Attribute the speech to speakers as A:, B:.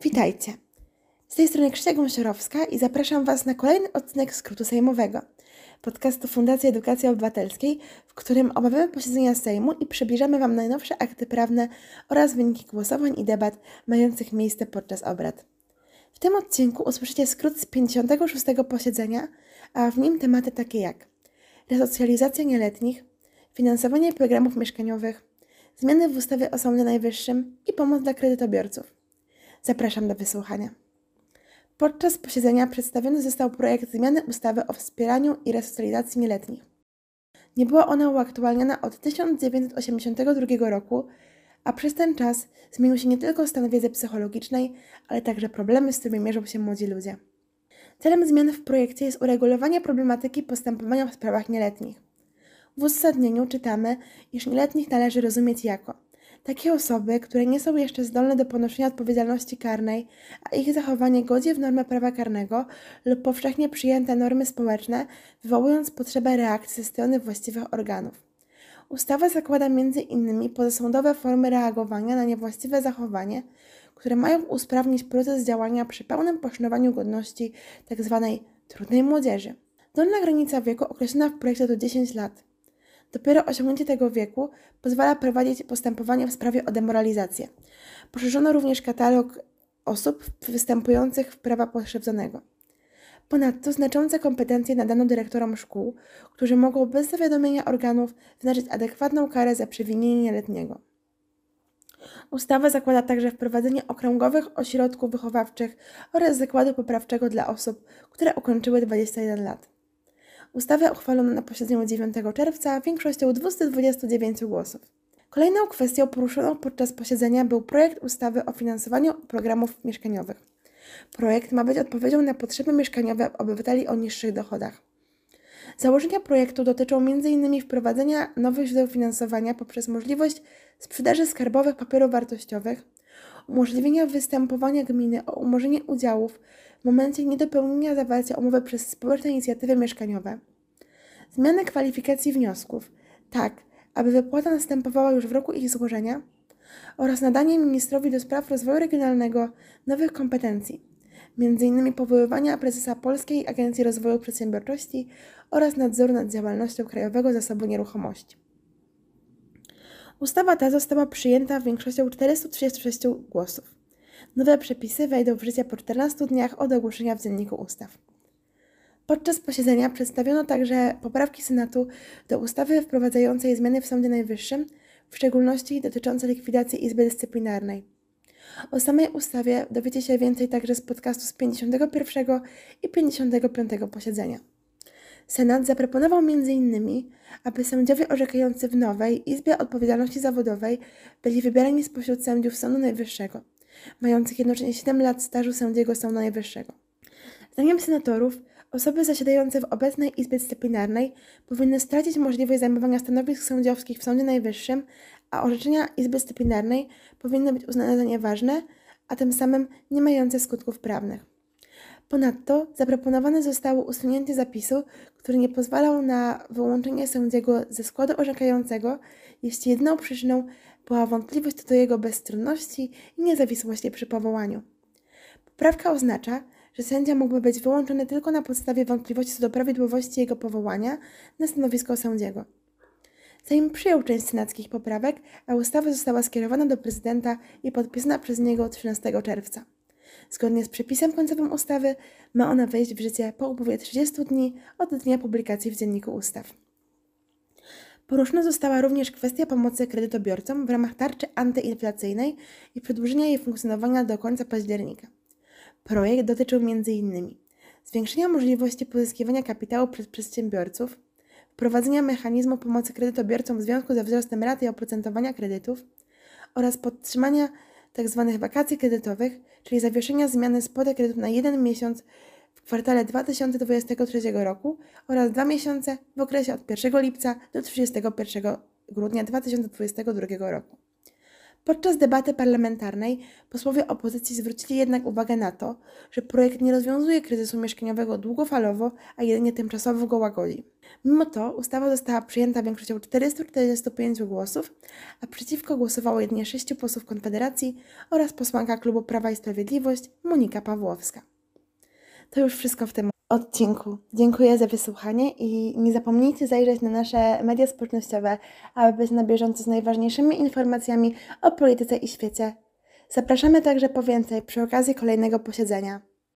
A: Witajcie. Z tej strony Krzysia Gąsiorowska i zapraszam Was na kolejny odcinek skrótu sejmowego podcastu Fundacji Edukacji Obywatelskiej, w którym omawiamy posiedzenia Sejmu i przybliżamy Wam najnowsze akty prawne oraz wyniki głosowań i debat mających miejsce podczas obrad. W tym odcinku usłyszycie skrót z 56. posiedzenia, a w nim tematy takie jak resocjalizacja nieletnich, finansowanie programów mieszkaniowych, zmiany w ustawie o Sądzie Najwyższym i pomoc dla kredytobiorców. Zapraszam do wysłuchania. Podczas posiedzenia przedstawiony został projekt zmiany ustawy o wspieraniu i resocjalizacji nieletnich. Nie była ona uaktualniana od 1982 roku, a przez ten czas zmienił się nie tylko stan wiedzy psychologicznej, ale także problemy, z którymi mierzą się młodzi ludzie. Celem zmian w projekcie jest uregulowanie problematyki postępowania w sprawach nieletnich. W uzasadnieniu czytamy, iż nieletnich należy rozumieć jako takie osoby, które nie są jeszcze zdolne do ponoszenia odpowiedzialności karnej, a ich zachowanie godzi w normę prawa karnego lub powszechnie przyjęte normy społeczne, wywołując potrzebę reakcji ze strony właściwych organów. Ustawa zakłada m.in. pozasądowe formy reagowania na niewłaściwe zachowanie, które mają usprawnić proces działania przy pełnym poszanowaniu godności tzw. Tak trudnej młodzieży. Dolna granica wieku określona w projekcie to 10 lat. Dopiero osiągnięcie tego wieku pozwala prowadzić postępowanie w sprawie o demoralizację. Poszerzono również katalog osób występujących w prawa pokrzywdzonego. Ponadto znaczące kompetencje nadano dyrektorom szkół, którzy mogą bez zawiadomienia organów wyznaczyć adekwatną karę za przewinienie nieletniego. Ustawa zakłada także wprowadzenie okręgowych ośrodków wychowawczych oraz zakładu poprawczego dla osób, które ukończyły 21 lat. Ustawę uchwalono na posiedzeniu 9 czerwca większością 229 głosów. Kolejną kwestią poruszoną podczas posiedzenia był projekt ustawy o finansowaniu programów mieszkaniowych. Projekt ma być odpowiedzią na potrzeby mieszkaniowe obywateli o niższych dochodach. Założenia projektu dotyczą m.in. wprowadzenia nowych źródeł finansowania poprzez możliwość sprzedaży skarbowych papierów wartościowych, umożliwienia występowania gminy o umorzenie udziałów w momencie niedopełnienia zawarcia umowy przez społeczne inicjatywy mieszkaniowe. Zmianę kwalifikacji wniosków, tak, aby wypłata następowała już w roku ich złożenia oraz nadanie ministrowi do spraw rozwoju regionalnego nowych kompetencji, m.in. powoływania prezesa Polskiej Agencji Rozwoju Przedsiębiorczości oraz nadzoru nad działalnością Krajowego Zasobu Nieruchomości. Ustawa ta została przyjęta większością 436 głosów. Nowe przepisy wejdą w życie po 14 dniach od ogłoszenia w Dzienniku Ustaw. Podczas posiedzenia przedstawiono także poprawki Senatu do ustawy wprowadzającej zmiany w Sądzie Najwyższym, w szczególności dotyczące likwidacji Izby Dyscyplinarnej. O samej ustawie dowiecie się więcej także z podcastu z 51 i 55 posiedzenia. Senat zaproponował m.in., aby sędziowie orzekający w nowej Izbie Odpowiedzialności Zawodowej byli wybierani spośród sędziów Sądu Najwyższego, mających jednocześnie 7 lat stażu sędziego Sądu Najwyższego. Zdaniem senatorów osoby zasiadające w obecnej Izbie Dyscyplinarnej powinny stracić możliwość zajmowania stanowisk sędziowskich w Sądzie Najwyższym, a orzeczenia Izby Dyscyplinarnej powinny być uznane za nieważne, a tym samym nie mające skutków prawnych. Ponadto zaproponowane zostało usunięcie zapisu, który nie pozwalał na wyłączenie sędziego ze składu orzekającego, jeśli jedyną przyczyną była wątpliwość co do jego bezstronności i niezawisłości przy powołaniu. Poprawka oznacza, że sędzia mógłby być wyłączony tylko na podstawie wątpliwości co do prawidłowości jego powołania na stanowisko sędziego. Sejm przyjął część senackich poprawek, a ustawa została skierowana do prezydenta i podpisana przez niego 13 czerwca. Zgodnie z przepisem końcowym ustawy ma ona wejść w życie po upływie 30 dni od dnia publikacji w Dzienniku Ustaw. Poruszona została również kwestia pomocy kredytobiorcom w ramach tarczy antyinflacyjnej i przedłużenia jej funkcjonowania do końca października. Projekt dotyczył m.in. zwiększenia możliwości pozyskiwania kapitału przez przedsiębiorców, wprowadzenia mechanizmu pomocy kredytobiorcom w związku ze wzrostem raty i oprocentowania kredytów oraz podtrzymania tzw. Tak wakacji kredytowych, czyli zawieszenia zmiany spłaty kredytu na jeden miesiąc w kwartale 2023 roku oraz dwa miesiące w okresie od 1 lipca do 31 grudnia 2022 roku. Podczas debaty parlamentarnej posłowie opozycji zwrócili jednak uwagę na to, że projekt nie rozwiązuje kryzysu mieszkaniowego długofalowo, a jedynie tymczasowo go łagodzi. Mimo to ustawa została przyjęta większością 445 głosów, a przeciwko głosowało jedynie 6 posłów Konfederacji oraz posłanka klubu Prawa i Sprawiedliwość Monika Pawłowska. To już wszystko w tym odcinku. Dziękuję za wysłuchanie i nie zapomnijcie zajrzeć na nasze media społecznościowe, aby być na bieżąco z najważniejszymi informacjami o polityce i świecie. Zapraszamy także po więcej przy okazji kolejnego posiedzenia.